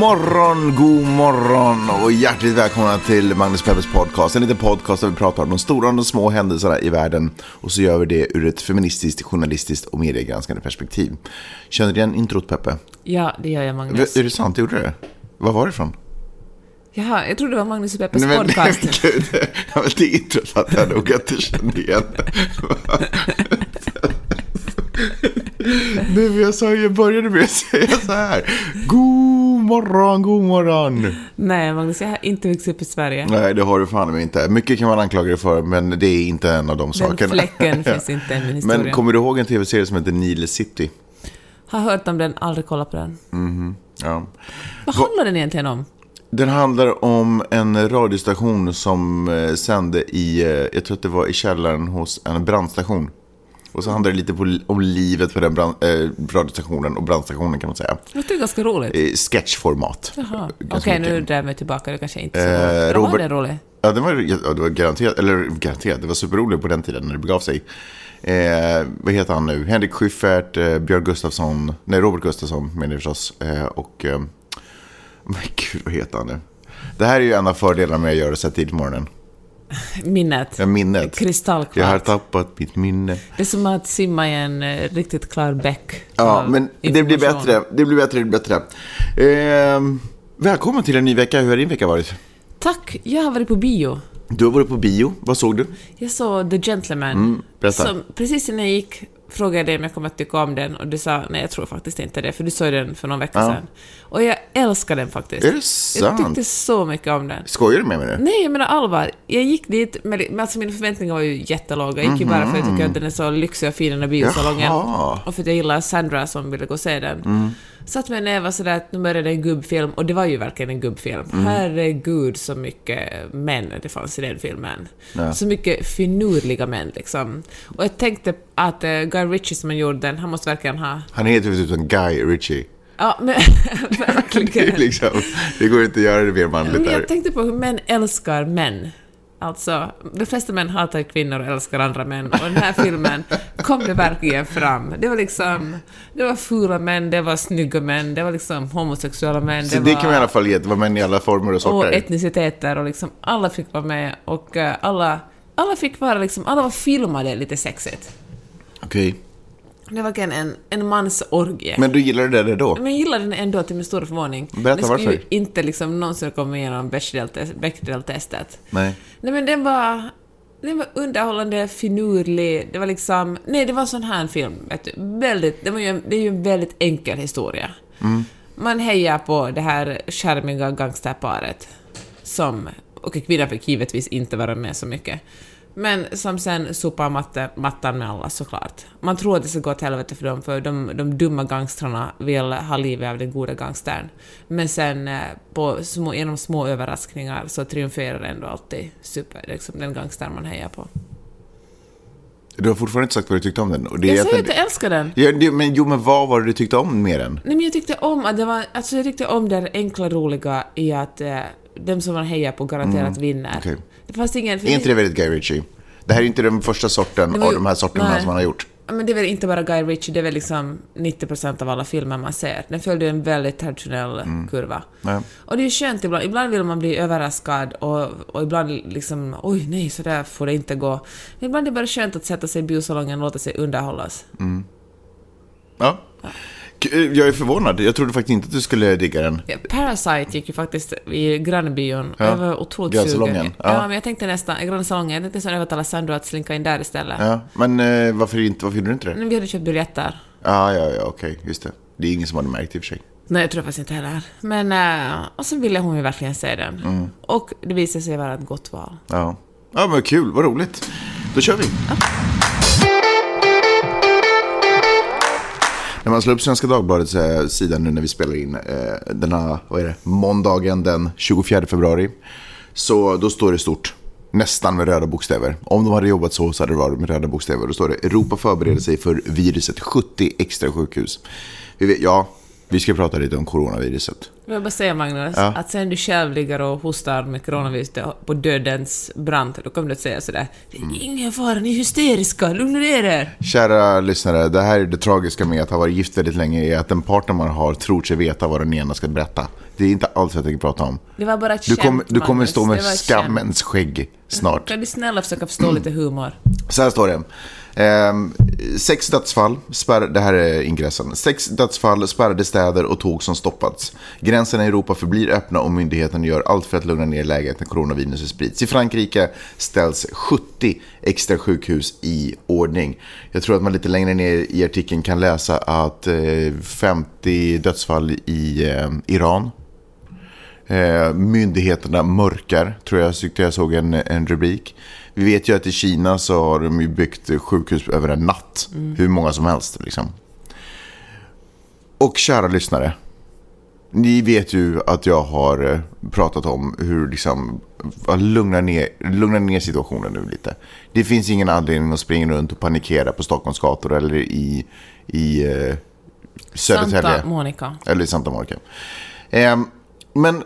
Morgon, god morgon och hjärtligt välkomna till Magnus Peppers podcast. En liten podcast där vi pratar om de stora och de små händelserna i världen. Och så gör vi det ur ett feministiskt, journalistiskt och mediegranskande perspektiv. Känner du igen introt Peppe? Ja, det gör jag Magnus. Är det sant? Gjorde du det? Var var det ifrån? Jaha, jag trodde det var Magnus och Peppes Nej, men- podcast. Gud, ja, men det introt fattar jag nog att du kände igen. Men jag, sa, jag började med att säga så här. God morgon, god morgon. Nej, Magnus, jag har inte vuxit upp i Sverige. Nej, det har du fan mig inte. Mycket kan man anklaga dig för, men det är inte en av de Den sakerna. fläcken finns inte i min historia. Men kommer du ihåg en tv-serie som heter Nile City? Har hört om den, aldrig kollat på den. Ja. Vad handlar den egentligen om? Den handlar om en radiostation som eh, sände i, eh, jag tror att det var i källaren hos en brandstation. Och så handlar det lite på, om livet på den brand, eh, radiostationen och brandstationen kan man säga. Det låter ganska roligt. I sketchformat. Okej, mycket. nu drar vi tillbaka. Det kanske inte är så Eh. Eller Var Robert- den rolig? Ja, det var, ja, det var garanterat, eller garanterat, det var superroligt på den tiden när det begav sig. Eh, vad heter han nu? Henrik Schyffert, eh, Björn Gustafsson, nej Robert Gustafsson menar jag förstås. Eh, och, eh, men gud vad heter han nu? Det här är ju en av fördelarna med att göra det så här tidigt på morgonen. Minnet. Ja, minnet. Kristallklart. Jag har tappat mitt minne. Det är som att simma i en eh, riktigt klar bäck. Ja, men det blir bättre. Det blir bättre, det blir bättre. Eh, välkommen till en ny vecka. Hur har din vecka varit? Tack, jag har varit på bio. Du har varit på bio. Vad såg du? Jag såg The Gentleman. Mm, berätta. Som, precis innan jag gick frågade jag dig om jag kommer att tycka om den och du sa nej, jag tror faktiskt inte det, för du såg den för någon vecka Ja. sedan. Och jag älskar den faktiskt. Är det Jag sant? tyckte så mycket om den. Skojar du med mig nu? Nej, jag menar allvar. Jag gick dit, med, men alltså mina förväntningar var ju jättelåga. Jag gick ju bara för att jag tycker att den är så lyxig och fin, den här biosalongen. Jaha. Och för att jag gillar Sandra som ville gå och se den. Satt mig ner och var sådär att nu började det en gubbfilm, och det var ju verkligen en gubbfilm. Herregud så mycket män det fanns i den filmen. Ja. Så mycket finurliga män liksom. Och jag tänkte att uh, Guy Ritchie som gjorde den, han måste verkligen ha... Han heter ju typ som Guy Ritchie. Ja, men Det, verkligen. är liksom, det går inte att göra det mer manligt Men där. jag tänkte på hur män älskar män. Alltså, de flesta män hatar kvinnor och älskar andra män. Och den här filmen kom det verkligen fram. Det var liksom... Det var fula män, det var snygga män, det var liksom homosexuella män. Så det, var, kan man i alla fall ge. Det var män i alla former och Och sorter. etniciteter och liksom alla fick vara med och eh, alla... Alla fick vara liksom... Alla var filmade lite sexigt. Okej. Det var verkligen en, en mansorgie. Men du gillade det då? Men jag gillade den ändå till min stora förvåning. Berätta den skulle varför. ju inte liksom någonsin komma igenom Bechdel- Bechdel-testet. Nej. Nej men den var... Den var underhållande, finurlig, det var liksom... Nej, det var en sån här film, vet du. Väldigt... Det, var ju en, det är ju en väldigt enkel historia. Man hejar på det här charmiga gangsterparet som... Och kvinnan fick givetvis inte vara med så mycket. Men som sen sopar matte, mattan med alla såklart. Man tror att det ska gå åt helvete för dem, för de, de dumma gangstrarna vill ha livet av den goda gangstern. Men sen eh, på små, genom små överraskningar så triumferar ändå alltid super, liksom den gangster man hejar på. Du har fortfarande inte sagt vad du tyckte om den. Och det Jag ju att- jag älskar den. Ja, det, men jo, men vad var det du tyckte om med den? Nej men jag tyckte om att det var, alltså jag tyckte om det enkla roliga i att eh, de som man hejar på garanterat vinner. Mm, okej. Det fanns ingen... Är inte det väldigt Guy Ritchie? Det här är inte den första sorten var av ju- de här sorterna nej. som han har gjort. Ja, Men det är väl inte bara Guy Ritchie, det är väl liksom 90% av alla filmer man ser. Den följde ju en väldigt traditionell Mm. kurva. Nej. Och det är ju skönt ibland. Ibland vill man bli överraskad och, och ibland liksom oj nej, så där får det inte gå. Men ibland är det bara skönt att sätta sig i biosalongen och låta sig underhållas. Ja. K- Jag är förvånad. Jag trodde faktiskt inte att du skulle digga den. Ja, Parasite gick ju faktiskt i grannbion. Ja. Jag var otroligt sugen. ja. Ja. men jag tänkte nästan, grannsalongen, jag tänkte nästan övertala Sandro att slinka in där istället. Ja. Men eh, varför, inte, varför gjorde du inte det? Men vi hade köpt biljetter. Ja, ja, ja, okej. Just det. Det är ingen som hade märkt i och för sig. Nej, jag tror faktiskt inte heller. Men, äh, och så ville hon ju verkligen se den. Mm. Och det visade sig vara ett gott val. Ja. Ja, men kul. Vad roligt. Då kör vi. När man slår upp Svenska Dagbladets eh, sida nu när vi spelar in eh, denna, vad är det, måndagen den 24 februari. Så då står det stort. Nästan med röda bokstäver. Om de hade jobbat så så hade det varit med röda bokstäver. Då står det Europa förbereder sig för viruset. 70 extra sjukhus. Vi vet, ja, vi ska prata lite om coronaviruset. Jag vill bara säga Magnus, Ja. att sen du själv ligger och hostar med coronavirus på dödens brant, då kommer du att säga sådär Det Mm. är ingen fara, ni är hysteriska, lugna ner er. Kära lyssnare, det här är det tragiska med att ha varit gift väldigt länge är att den partner man har tror sig veta vad den ena ska berätta. Det är inte alls vad jag tänker prata om. Det var bara ett Du, kommer- du kommer stå med skammens skägg snart. Kan du snälla försöka förstå lite humor? Så här står det. Eh, sex dödsfall, spär, det här är ingressen. Sex dödsfall, spärrade städer och tåg som stoppats. Gränserna i Europa förblir öppna och myndigheterna gör allt för att lugna ner läget när coronaviruset sprids. I Frankrike ställs 70 extra sjukhus i ordning. Jag tror att man lite längre ner i artikeln kan läsa att eh, 50 dödsfall i eh, Iran. Eh, myndigheterna mörkar, tror jag tyckte jag såg en, en rubrik. Vi vet ju att i Kina så har de ju byggt sjukhus över en natt. Hur många som helst liksom. Och kära lyssnare. Ni vet ju att jag har eh, pratat om hur liksom att lugna ner, lugna ner situationen nu lite. Det finns ingen anledning att springa runt och panikera på Stockholms gator eller i, i eh, Södertälje. Santa Monica. Eller i Santa Monica. Ehm, men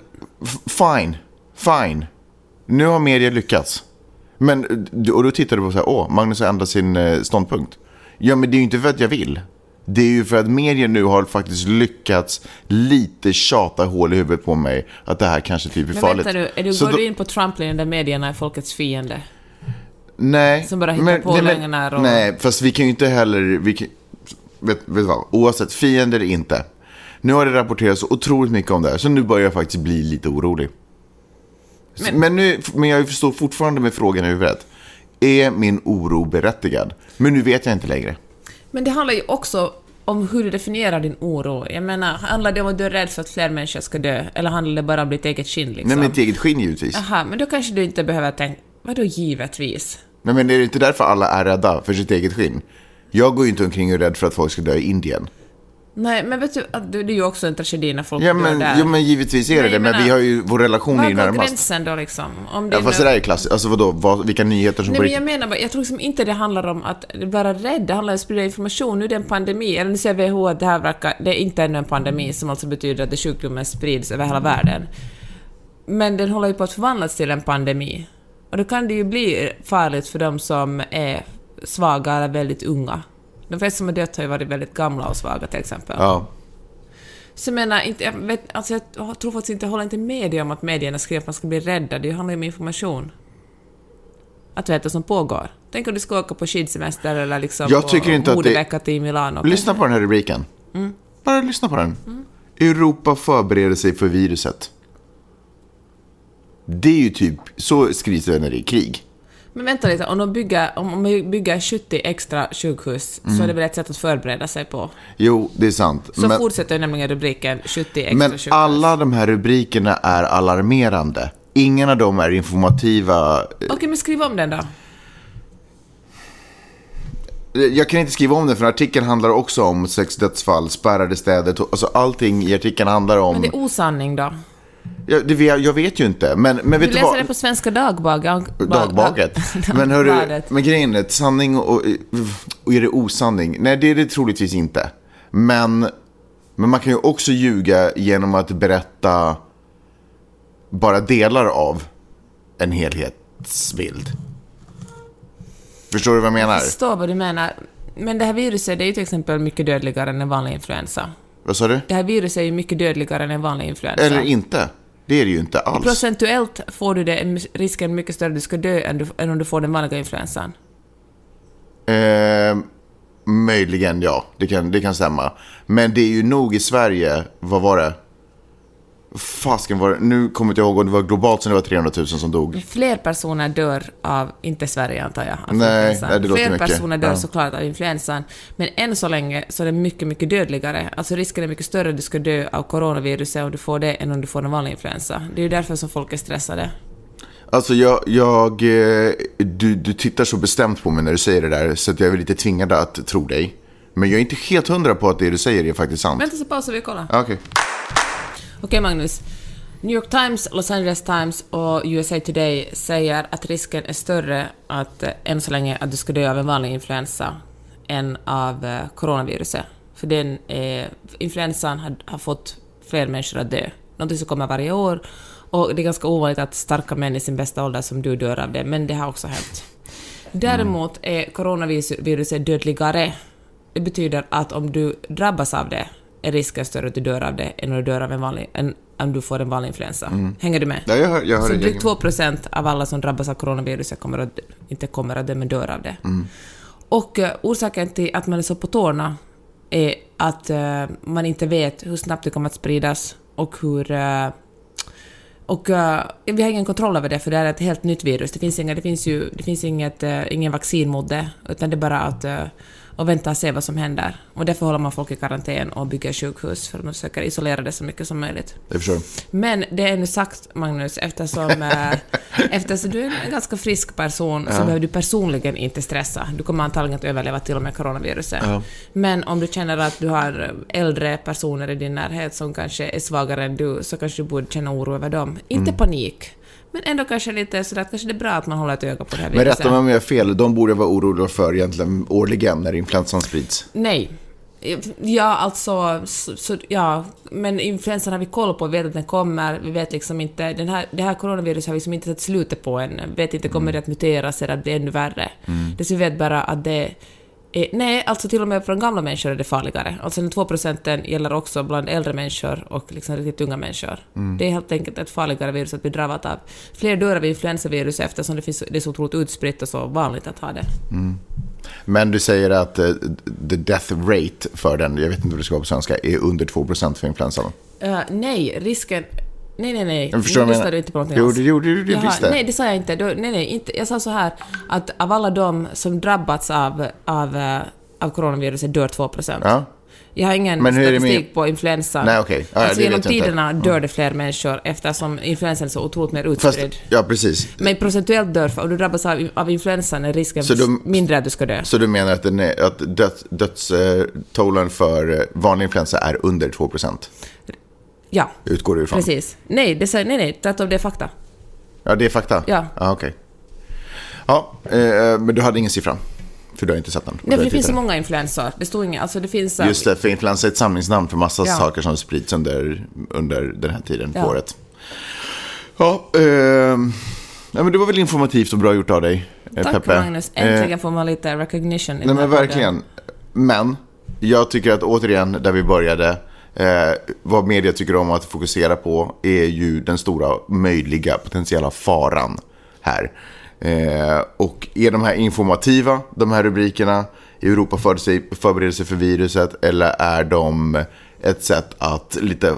fine, fine. Nu har media lyckats. Men, och då tittar du på så här, åh, Magnus har ändrat sin eh, ståndpunkt. Ja, men det är ju inte för att jag vill. Det är ju för att media nu har faktiskt lyckats lite tjata hål i huvudet på mig att det här kanske typ är Men farligt. vänta nu, är du, Så går då- du in på Trump-linjen där medierna är folkets fiende? Nej. Som bara hittar på lögner och- Nej, fast vi kan ju inte heller... Vi kan, vet, vet vad? Oavsett, fiender eller inte. Nu har det rapporterats så otroligt mycket om det här, så nu börjar jag faktiskt bli lite orolig. Men, men, nu, men jag förstår fortfarande med frågan i huvudet. Är min oro berättigad? Men nu vet jag inte längre. Men det handlar ju också om hur du definierar din oro. Jag menar, handlar det om att du är rädd för att fler människor ska dö? Eller handlar det bara om ditt eget skinn liksom? Nej, men mitt eget skinn givetvis. Aha, men då kanske du inte behöver tänka... Vadå givetvis? Nej, men är det inte därför alla är rädda för sitt eget skinn? Jag går ju inte omkring och är rädd för att folk ska dö i Indien. Nej, men vet du, det det är ju också en tragedi när folk Ja, dör men, där. ja, men givetvis är det Nej, det. Men menar- vi har ju, vår relation är Var ju närmast. gränsen då liksom? Om Ja, är fast nu- det där är klassiskt. Alltså vadå, vad, vilka nyheter som Nej, men jag menar bara, jag tror liksom inte det handlar om att vara rädd, det handlar om att sprida information. Nu är det en pandemi, eller nu säger WHO att det här verkar, det är inte ännu en pandemi, som alltså betyder att det sjukdomen sprids över hela världen. Men den håller ju på att förvandlas till en pandemi. Och då kan det ju bli farligt för de som är svaga eller väldigt unga. De flesta som har dött har ju varit väldigt gamla och svaga till exempel. Ja. Så jag menar, inte, jag, vet, alltså jag tror faktiskt inte, jag håller inte med dig om att medierna skriver att man ska bli räddad. Det handlar ju om information. Att veta vad som pågår. Tänk om du ska åka på skidsemester eller liksom Jag på tycker inte att det- modevecka till Milano. Lyssna på den här rubriken. Mm. Bara lyssna på den. Europa förbereder sig för viruset. Det är ju typ, så skrivs det när det är krig. Men vänta lite, om de bygger, om vi bygger 70 extra sjukhus så är det väl ett sätt att förbereda sig på. Jo, det är sant. Så Mm. Men, fortsätter nämligen rubriken 70 extra men sjukhus. alla de här rubrikerna är alarmerande. Ingen av dem är informativa. Okej, men skriv om den då. Jag kan inte skriva om det för artikeln handlar också om sex dödsfall, spärrade städer. Alltså allting i artikeln handlar om... Men det är osanning då. Jag, det, vet- jag vet ju inte. Men, men Du vet du läser vad? det på Svenska Dagbaget. Dagbaget. Men hörru, men grejen är, sanning och, och är det osanning? Nej, det är det troligtvis inte. Men, men man kan ju också ljuga genom att berätta bara delar av en helhetsbild. Förstår du vad jag menar? Jag förstår vad du menar. Men det här viruset det är ju till exempel mycket dödligare än en vanlig influensa. Vad sa du? Det här viruset är ju mycket dödligare än en vanlig influensa. Eller inte. Det är det ju inte alls. Procentuellt får du det, en- risken mycket större att du ska dö än, du, än om du får den vanliga influensan. Eh, möjligen, ja. Det kan, det kan stämma. Men det är ju nog i Sverige, vad var det? Fasken var det, nu kommer jag inte ihåg om det var globalt som det var 300 000 som dog. Fler personer dör av, inte Sverige antar jag, av Nej, influensan. nej, det låter Fler mycket. personer dör Ja. såklart av influensan, men än så länge så är det mycket, mycket dödligare. Alltså risken är mycket större att du ska dö av coronaviruset om du får det än om du får en vanlig influensa. Det är ju därför som folk är stressade. Alltså jag, jag eh, du, du tittar så bestämt på mig när du säger det där så att jag är lite tvingad att tro dig. Men jag är inte helt hundra på att det du säger är faktiskt sant. Vänta så pausar vi och kollar. Ja, Okej. Magnus. New York Times, Los Angeles Times och USA Today säger att risken är större att eh, än så länge att du ska dö av en vanlig influensa än av eh, coronaviruset. För den, eh, influensan har, har fått fler människor att dö. Någonting som kommer varje år. Och det är ganska ovanligt att starka män i sin bästa ålder som du dör av det, men det har också hänt. Däremot är coronaviruset dödligare. Det betyder att om du drabbas av det är risken större att du dör av det än om du dör av en vanlig, än om du får en vanlig influensa. Hänger du med? Ja, jag hör, jag hör Så drygt 2 procent av alla som drabbas av coronaviruset kommer att, inte kommer att dö, men dör av det. Och eh, orsaken till att man är så på tårna är att eh, man inte vet hur snabbt det kommer att spridas och hur... eh, och eh, vi har ingen kontroll över det, för det är ett helt nytt virus. Det finns, inga, det finns ju det finns inget, eh, ingen vaccin mot det, utan det är bara att, eh, att vänta och se vad som händer. Och därför håller man folk i karantän och bygger sjukhus, för att man försöker isolera det så mycket som möjligt. Förstår. Men det är nu sagt, Magnus, eftersom, eh, eftersom du är en ganska frisk person så behöver du personligen inte stressa. Du kommer antagligen att överleva till och med coronaviruset. Ja. Men om du känner att du har äldre personer i din närhet som kanske är svagare än du, så kanske du borde känna oro över dem. Inte Mm. panik, men ändå kanske lite sådär att kanske det är bra att man håller ett öga på det här Men viruset. rätta mig om jag har fel, de borde vara oroliga för egentligen årligen när influensan sprids. Nej. Ja, alltså, så, så, ja, men influensan har vi koll på, vi vet att den kommer, vi vet liksom inte, den här, det här coronaviruset har vi liksom inte sett slutet på än, vet inte, kommer det att muteras eller att bli ännu värre? Det så vi vet bara att det är, nej, alltså till och med för gamla människor är det farligare. Alltså den 2 procenten gäller också bland äldre människor och liksom riktigt unga människor. Det är helt enkelt ett farligare virus att bli drabbad av. Fler dör av influensavirus eftersom det, finns, det är så otroligt utspritt och så vanligt att ha det. Men du säger att eh, the death rate för den, jag vet inte vad det ska vara på svenska, är under 2% för influensan. Uh, nej, risken... Nej, nej, nej. Jag förstår nu lyssnade du inte på någonting Jo, alls. det gjorde du visst det. Nej, det sa jag inte. Du, nej, nej, inte. Jag sa så här att av alla de som drabbats av, av, eh, av coronaviruset dör 2 procent. Ja. Jag har ingen det med- statistik på influensan. Nej, okej. Ja, alltså det genom jag inte. tiderna dör det fler människor eftersom influensan är så otroligt mer utspridd. ja, precis. Men procentuellt dör, om du drabbas av, av influensan är risken de- mindre att du ska dö. Så du menar att, den är, att döds, dödstollen för eh, vanlig influensa är under 2%? Ja, Utgår du ifrån? precis. Nej, det nej, nej, tvärtom, det är fakta. Ja, det är fakta? Ja. Ja, okej. Ja, eh, men du hade ingen siffra? För du har inte sett den? Nej, för det finns så många influensor. Det står inget, alltså det finns... eh, Just det, för influensa är ett samlingsnamn för massa Ja. saker som sprids under, under den här tiden på Ja. året. Ja, ehm, ja, men det var väl informativt och bra gjort av dig, eh, Tack Peppe. Magnus, Eh, äntligen får man lite recognition i Nej men podden. verkligen. Men jag tycker att återigen, där vi började, eh, vad media tycker om att fokusera på är ju den stora möjliga potentiella faran här. Eh, och är de här informativa, de här rubrikerna, Europa förbereder sig, förbereder sig för viruset, eller är de ett sätt att lite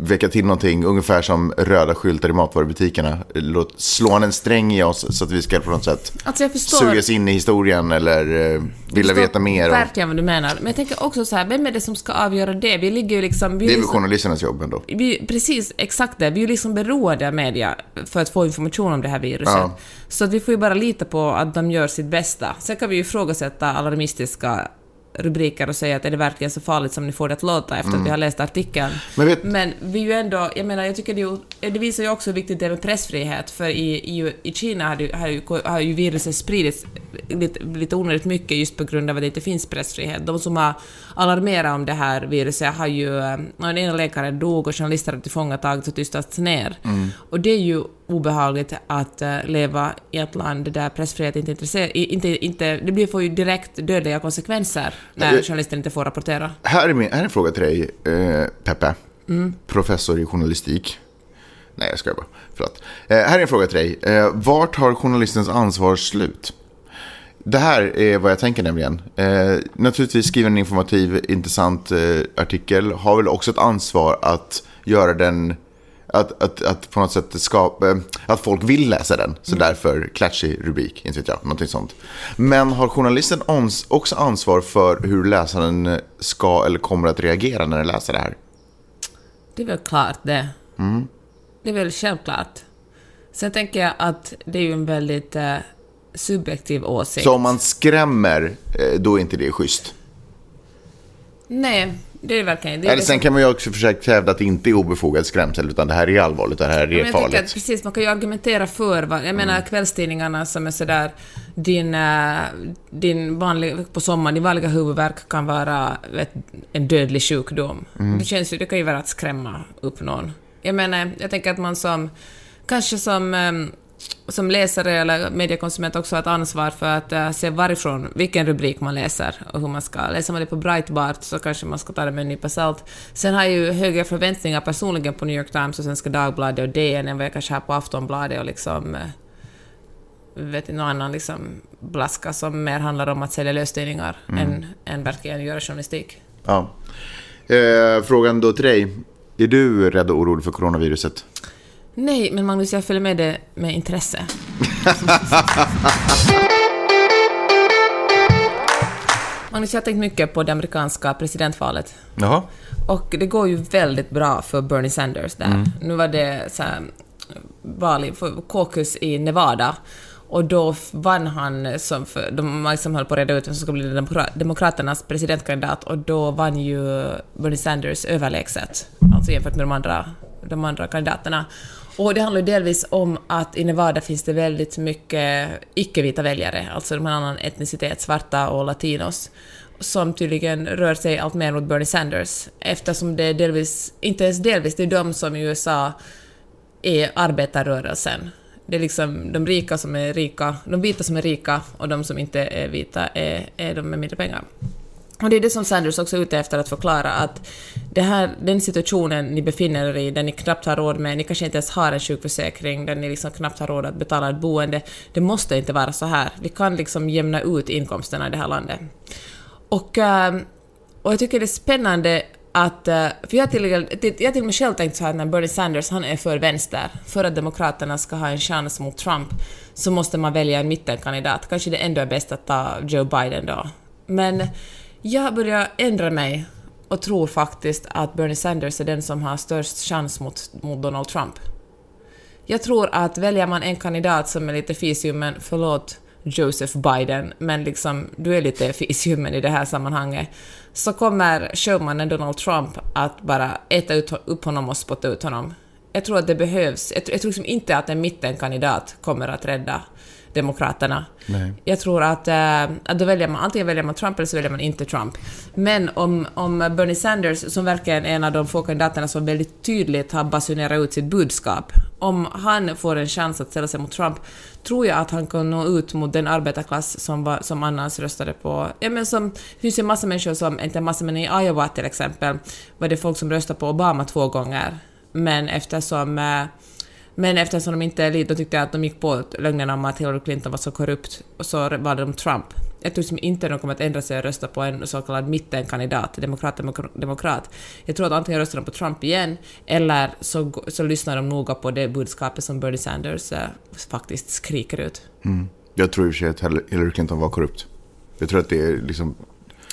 väcka till någonting, ungefär som röda skyltar i matvarubutikerna. Låt, slå en sträng i oss så att vi ska på något sätt Alltså jag förstår... sugas in i historien eller eh, vilja veta mer. Verkligen vad du menar. Men jag tänker också så här, vem är det som ska avgöra det? Vi ligger ju liksom... Vi det är väl liksom, journalisternas jobb ändå. vi, precis, exakt det. Vi är ju liksom beroende av media för att få information om det här viruset. Ja. Så att vi får ju bara lita på att de gör sitt bästa. Sen kan vi ju ifrågasätta alarmistiska rubriker och säga att är det verkligen så farligt som ni får det att låta efter att vi har läst artikeln. Mm. Men Men, vet- vi är ju ändå, jag menar, jag tycker det, ju- det visar ju också hur viktigt det är med pressfrihet, för i, i, i Kina har, det, har, ju, har ju viruset spridits lite, lite onödigt mycket just på grund av att det inte finns pressfrihet. De som har alarmerat om det här viruset har ju, eh, den ena läkaren dog och journalister har tillfångatagits och tystats ner. Mm. Och det är ju obehagligt att eh, leva i ett land där pressfrihet inte är intresserad, inte, inte, det blir får ju direkt dödliga konsekvenser när Jag- journalister inte får rapportera. Här är, min, här är en fråga till dig, eh, Peppe. Mm. Professor i journalistik. Nej, jag skojar bara. Förlåt. Eh, här är en fråga till dig. Eh, vart har journalistens ansvar slut? Det här är vad jag tänker nämligen. Eh, naturligtvis skriva en informativ, intressant eh, artikel. Har väl också ett ansvar att göra den... Att, att, att på något sätt skapa... Eh, att folk vill läsa den. Så därför klatschig rubrik, inte vet jag. Någonting sånt. Men har journalisten också ansvar för hur läsaren ska eller kommer att reagera när den läser det här? Det är väl klart det. Det är väl självklart. Sen tänker jag att det är ju en väldigt eh, subjektiv åsikt. Så om man skrämmer, eh, då är inte det schysst. Nej, Det är verkligen... Det är Eller sen kan man ju också försöka hävda att det inte är obefogad skrämsel, utan det här är allvarligt, det här är jag tänker att farligt. precis, man kan ju argumentera för vad, Jag menar Mm. kvällstidningarna som är sådär, din, eh, din vanliga, på sommaren, din vanliga huvudvärk kan vara ett, en dödlig sjukdom. Mm. Det känns ju, det kan ju vara att skrämma upp någon. Jag menar, jag tänker att man som, kanske som ehm, som läsare eller mediekonsument också har ett ansvar för att eh, se varifrån, vilken rubrik man läser och hur man ska. Läser man det på Breitbart så kanske man ska ta det med en nypa salt. Sen har jag ju högre förväntningar personligen på New York Times och Svenska Dagbladet och DN än vad jag kanske har på Aftonbladet och liksom eh, vet inte, någon annan liksom blaska som mer handlar om att sälja löstidningar än, än verkligen göra journalistik. Ja. Eh, frågan då till dig. Är du rädd och orolig för coronaviruset? Nej, men Magnus, jag följer med det med intresse. Magnus, jag har tänkt mycket på det amerikanska presidentvalet. Jaha. Och det går ju väldigt bra för Bernie Sanders där. Mm. Nu var det så här, val i- caucus i Nevada. Och då vann han, som för, de liksom höll på att reda ut vem som skulle bli demokra- Demokraternas presidentkandidat, och då vann ju Bernie Sanders överlägset, alltså jämfört med de andra, de andra kandidaterna. Och det handlar delvis om att i Nevada finns det väldigt mycket icke-vita väljare, alltså de har annan etnicitet, svarta och latinos, som tydligen rör sig allt mer mot Bernie Sanders, eftersom det är delvis, inte ens delvis, det är de som i USA är arbetarrörelsen. Det är liksom de rika som är rika, de vita som är rika och de som inte är vita är, är de med mindre pengar. Och det är det som Sanders också är ute efter att förklara att det här, den situationen ni befinner er i, där ni knappt har råd med, ni kanske inte ens har en sjukförsäkring, där ni liksom knappt har råd att betala ett boende, det måste inte vara så här. Vi kan liksom jämna ut inkomsterna i det här landet. Och, ehm, och jag tycker det är spännande att... Eh, för jag har till, jag till och med själv tänkt så här när Bernie Sanders, han är för vänster. För att Demokraterna ska ha en chans mot Trump så måste man välja en mittenkandidat. Kanske det ändå är bäst att ta Joe Biden då. Men jag börjar ändra mig och tror faktiskt att Bernie Sanders är den som har störst chans mot, mot Donald Trump. Jag tror att väljer man en kandidat som är lite fisljummen, förlåt Joseph Biden, men liksom du är lite fisljummen i det här sammanhanget, så kommer showmannen Donald Trump att bara äta ut, upp honom och spotta ut honom. Jag tror att det behövs. Jag, tror- jag tror liksom inte att en mittenkandidat kommer att rädda Demokraterna. Nej. Jag tror att, eh, att då väljer man, antingen väljer man Trump eller så väljer man inte Trump. Men om, om Bernie Sanders, som verkligen är en av de få kandidaterna som väldigt tydligt har basunerat ut sitt budskap, om han får en chans att ställa sig mot Trump, tror jag att han kan nå ut mot den arbetarklass som, var, som annars röstade på... Ja, men som, det finns ju en massa människor som, inte en massa men i Iowa till exempel, var det folk som röstade på Obama två gånger. Men eftersom eh, men eftersom de inte de tyckte att de gick på lögnen om att Hillary Clinton var så korrupt, och så valde de Trump. Jag tror som inte de kommer att ändra sig och rösta på en så kallad mittenkandidat, demokrat, demokrat, demokrat. Jag tror att antingen röstar de på Trump igen, eller så, så lyssnar de noga på det budskapet som Bernie Sanders eh, faktiskt skriker ut. Mm. Jag tror i och för sig att Hillary Clinton var korrupt. Jag tror att det är liksom...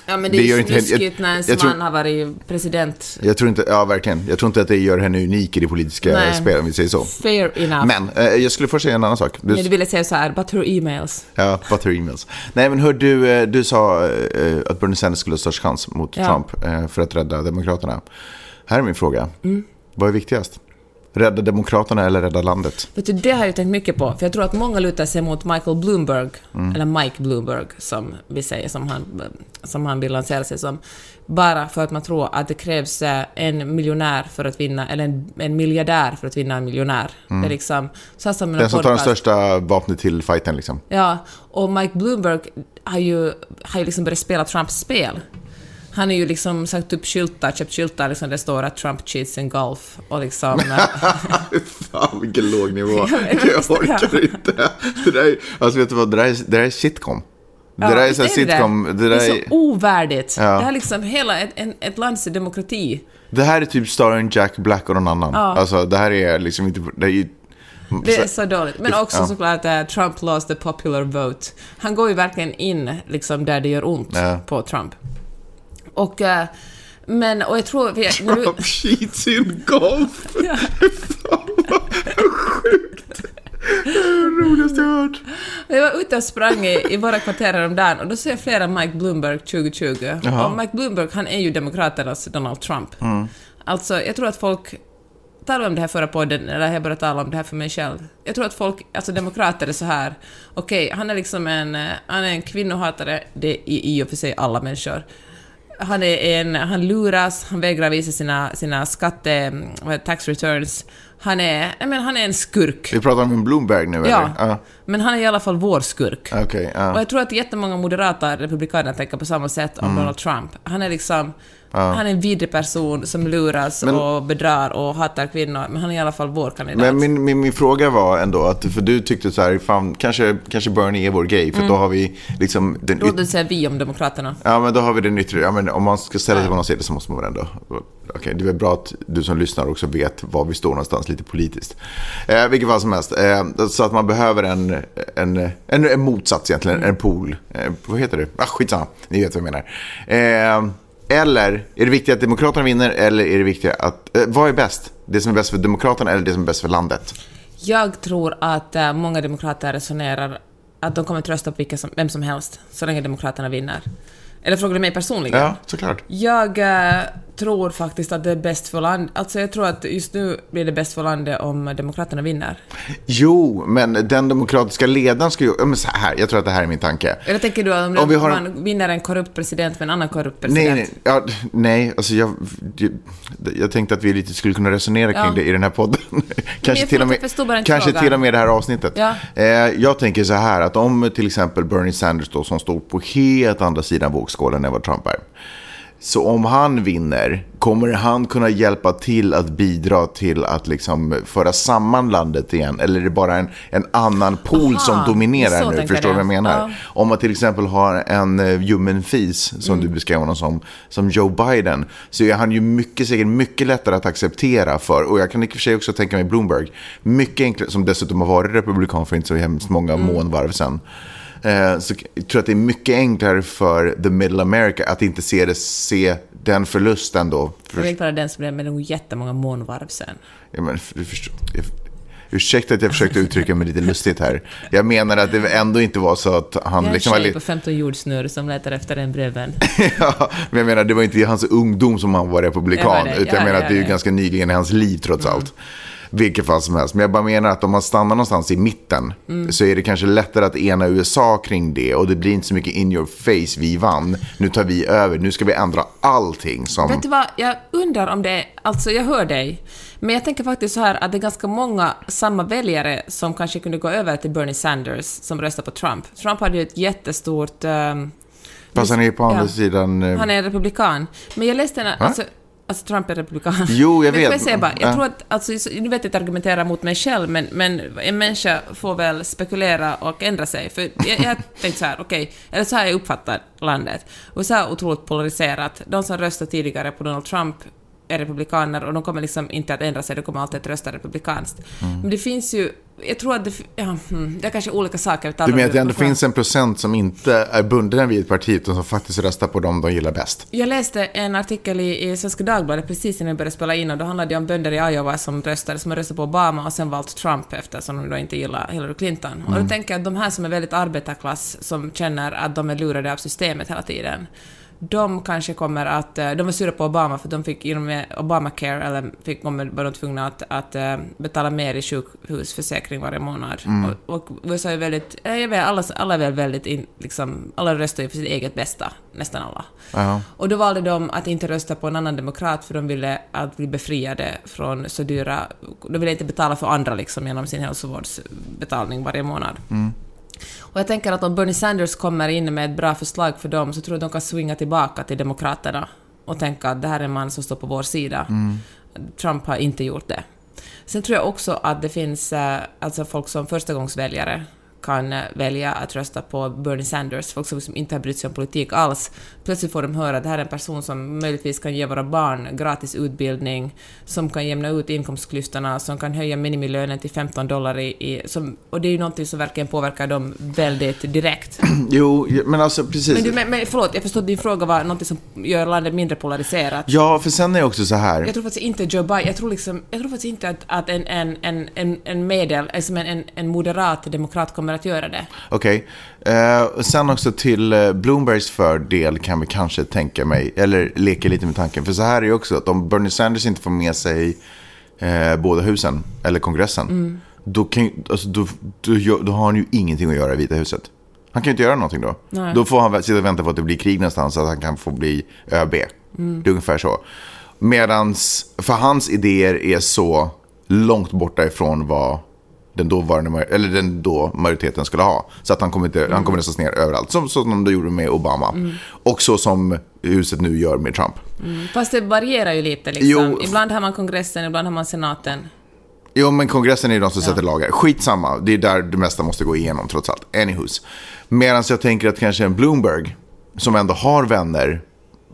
Ja men det, Det är ju inte snuskigt när ens jag tror- man har varit president. Jag tror inte, ja verkligen. Jag tror inte att det gör henne unik i det politiska Nej. spelet, om vi säger så. Fair enough. Men eh, jag skulle först säga en annan sak. Du, Men du ville säga så här, but her emails. Ja, butter emails. Nej, men hör du, eh, du sa eh, att Bernie Sanders skulle ha störst chans mot Ja. Trump eh, för att rädda Demokraterna. Här är min fråga. Mm. Vad är viktigast? Rädda Demokraterna eller rädda landet? Vet du, det har jag tänkt mycket på, för jag tror att många lutar sig mot Michael Bloomberg, Mm. eller Mike Bloomberg som vi säger, som han, som han vill lansera sig som, bara för att man tror att det krävs eh, en miljonär för att vinna, eller en, en miljardär för att vinna en miljonär. Det är liksom, så här Mm. Den som tar den största vapnet till fighten liksom. Ja, och Mike Bloomberg har ju, har ju liksom börjat spela Trumps spel. Han har ju liksom sagt upp skyltar, köpt skyltar liksom det står att Trump cheats in golf och liksom... Fan vilken låg nivå. Jag är det. orkar inte. Det där är, alltså vet du vad, det där är, det där är sitcom. Det där är så det sitcom. Det, Det där är är, så ovärdigt. Ja. Det här är liksom hela ett, en, ett lands demokrati. det här är typ starring Jack Black och någon annan. Ja. Alltså det här är liksom inte... Det är Det är så dåligt. Men också Ja. såklart att Trump lost the popular vote. Han går ju verkligen in liksom där det gör ont Ja. på Trump. Och... eh, men, och jag tror... vi- du- Trump cheats in golf. Ja. Fan vad sjukt. roligaste jag hört. Jag var ute och sprang i, i våra kvarter häromdagen och då ser jag flera Mike Bloomberg 2020. Jaha. Och Mike Bloomberg, han är ju Demokraternas Donald Trump. Mm. Alltså, jag tror att folk... Talade om det här förra podden, eller jag började tala om det här för mig själv. Jag tror att folk, alltså demokrater är så här. okej, han är liksom en, eh, han är en kvinnohatare, det är i och för sig alla människor. Han är en, han luras, han vägrar visa sina, sina skatte, tax returns. Han är, menar, han är en skurk. Vi pratar om en Bloomberg nu, Ja, eller? Ja. men han är i alla fall vår skurk. Okej, Och ja. jag tror att jättemånga moderata republikaner tänker på samma sätt om Donald Trump. Han är liksom... Han är en vidrig person som luras Men- och bedrar och hatar kvinnor, men han är i alla fall vår kandidat. Men min, min, min fråga var ändå att, för du tyckte så här, fan, kanske, kanske Bernie är vår grej, för då har vi liksom den yt- oss säga vi om Demokraterna. Ja, men då har vi den yttre, ja men om man ska ställa sig på någon sida så måste man väl ändå, okej, det är väl bra att du som lyssnar också vet var vi står någonstans lite politiskt. Eh, vilket fall som helst, eh, så att man behöver en, en, en, en motsats egentligen, en pool. Eh, vad heter det? Ah, skitsamma, ni vet vad jag menar. Eh, eller, är det viktigt att Demokraterna vinner eller är det viktigt att, eh, vad är bäst? Det som är bäst för Demokraterna eller det som är bäst för landet? Jag tror att eh, många demokrater resonerar att de kommer att rösta på vilka som, vem som helst, så länge Demokraterna vinner. Eller frågar du mig personligen? Ja, såklart. Jag eh, tror faktiskt att det är bäst för landet. Alltså jag tror att just nu blir det bäst för landet om Demokraterna vinner. Jo, men den demokratiska ledaren ska ju... Men så här, jag tror att det här är min tanke. Eller tänker du om, Om vi har man vinner en korrupt president med en annan korrupt president? Nej, nej, ja, nej alltså jag, jag, tänkte att vi lite skulle kunna resonera kring Ja. det i den här podden. kanske till och med, kanske till och med det här avsnittet. Ja. Eh, jag tänker så här att om till exempel Bernie Sanders då, som står på helt andra sidan vågskålen än vad Trump är. Så om han vinner, kommer han kunna hjälpa till att bidra till att liksom föra samman landet igen? Eller är det bara en, en annan pool Aha, som dominerar nu? Förstår du vad jag menar? Ja. Om man till exempel har en eh, ljummen fis, som Mm. du beskrev honom som, som Joe Biden, så är han ju mycket, säkert mycket lättare att acceptera för. Och jag kan i och för sig också tänka mig Bloomberg. Mycket enklare, som dessutom har varit republikan för inte så hemskt många Mm. månvarv sedan. Eh, så jag tror att det är mycket enklare för the middle America att inte se, det, se den förlusten då. Jag För, vill inte vara den som blev med jättemånga månvarv sen. ja, men, du förstår, jag, ursäkta att jag försökte uttrycka mig lite lustigt här. Jag menar att det ändå inte var så att han Jag är en liksom tjej på 15 jordsnurr som letar efter en brevvän. ja, men jag menar, det var inte i hans ungdom som han var republikan. Jag var det. Utan jag Ja, menar ja, att det är ju ganska nyligen i hans liv trots allt. Vilket fall som helst. Men jag bara menar att om man stannar någonstans i mitten Mm. så är det kanske lättare att ena USA kring det. Och det blir inte så mycket in your face, vi vann. Nu tar vi över, nu ska vi ändra allting som... Vet du vad, jag undrar om det. Alltså, jag hör dig. Men jag tänker faktiskt så här att det är ganska många samma väljare som kanske kunde gå över till Bernie Sanders som röstar på Trump. Trump hade ju ett jättestort... ehm, Fast han är på andra Ja. sidan... eh, Han är republikan. Men jag läste en... Alltså, alltså Trump är republikan. Jo, jag vet. Jag säga bara, jag Ja. tror att, alltså, nu vet jag inte argumentera mot mig själv, men, men en människa får väl spekulera och ändra sig. För jag, jag tänkte så här, okej, eller så här jag uppfattar landet. Så här otroligt polariserat. De som röstade tidigare på Donald Trump är republikaner och de kommer liksom inte att ändra sig, de kommer alltid att rösta republikanskt. Mm. Men det finns ju, jag tror att det, ja, hmm, det är kanske olika saker. Du menar att det ändå finns en procent som inte är bunden vid ett parti utan som faktiskt röstar på dem de gillar bäst? Jag läste en artikel i, i Svenska Dagbladet precis innan vi började spela in och då handlade det om bönder i Iowa som röstade, som röstat på Obama och sen valt Trump eftersom de då inte gillar Hillary Clinton. Och då tänker jag att de här som är väldigt arbetarklass, som känner att de är lurade av systemet hela tiden, de kanske kommer att... eh, De var sura på Obama för de fick genom Obamacare, eller fick, var de tvungna att, att eh, betala mer i sjukhusförsäkring varje månad. Och, och USA är väldigt... eh, Jag vet, alla, alla är väl väldigt... In, liksom, alla röstar ju för sitt eget bästa, nästan alla. Ja. Och då valde de att inte rösta på en annan demokrat för de ville att bli befriade från så dyra... De ville inte betala för andra liksom genom sin hälsovårdsbetalning varje månad. Och jag tänker att om Bernie Sanders kommer in med ett bra förslag för dem så tror jag att de kan swinga tillbaka till Demokraterna och tänka att det här är en man som står på vår sida. Trump har inte gjort det. Sen tror jag också att det finns eh, alltså folk som förstagångsväljare kan eh, välja att rösta på Bernie Sanders, folk som inte har brytt sig om politik alls. Plötsligt får de höra att det här är en person som möjligtvis kan ge våra barn gratis utbildning, som kan jämna ut inkomstklyftorna, som kan höja minimilönen till 15 dollar i... i som, och det är ju någonting som verkligen påverkar dem väldigt direkt. Jo, men alltså precis. Men, du, men, men förlåt, jag förstår att din fråga var någonting som gör landet mindre polariserat. Ja, för sen är det också så här. Jag tror faktiskt inte Joe Biden, jag tror, liksom, jag tror faktiskt inte att, att en, en, en, en, en medel, alltså en, en moderat demokrat kommer att göra det. Okej. Eh, sen också till eh, Bloombergs fördel kan vi kanske tänka mig, eller leka lite med tanken. För så här är det också att om Bernie Sanders inte får med sig eh, båda husen, eller kongressen, Mm. då, kan, alltså, då, då, då har han ju ingenting att göra i Vita huset. Han kan ju inte göra någonting då. Nej. Då får han sitta och vänta på att det blir krig någonstans så att han kan få bli ÖB. Mm. Det är ungefär så. Medans, för hans idéer är så långt borta ifrån vad den dåvarande, eller den då majoriteten skulle ha. Så att han kommer, inte, han kommer röstas ner överallt. Som, som de gjorde med Obama. Och så som huset nu gör med Trump. Fast det varierar ju lite liksom. Jo. Ibland har man kongressen, ibland har man senaten. Jo, men kongressen är ju de som sätter lagar. Skitsamma, det är där det mesta måste gå igenom trots allt. Anywhos. Medan jag tänker att kanske en Bloomberg, som ändå har vänner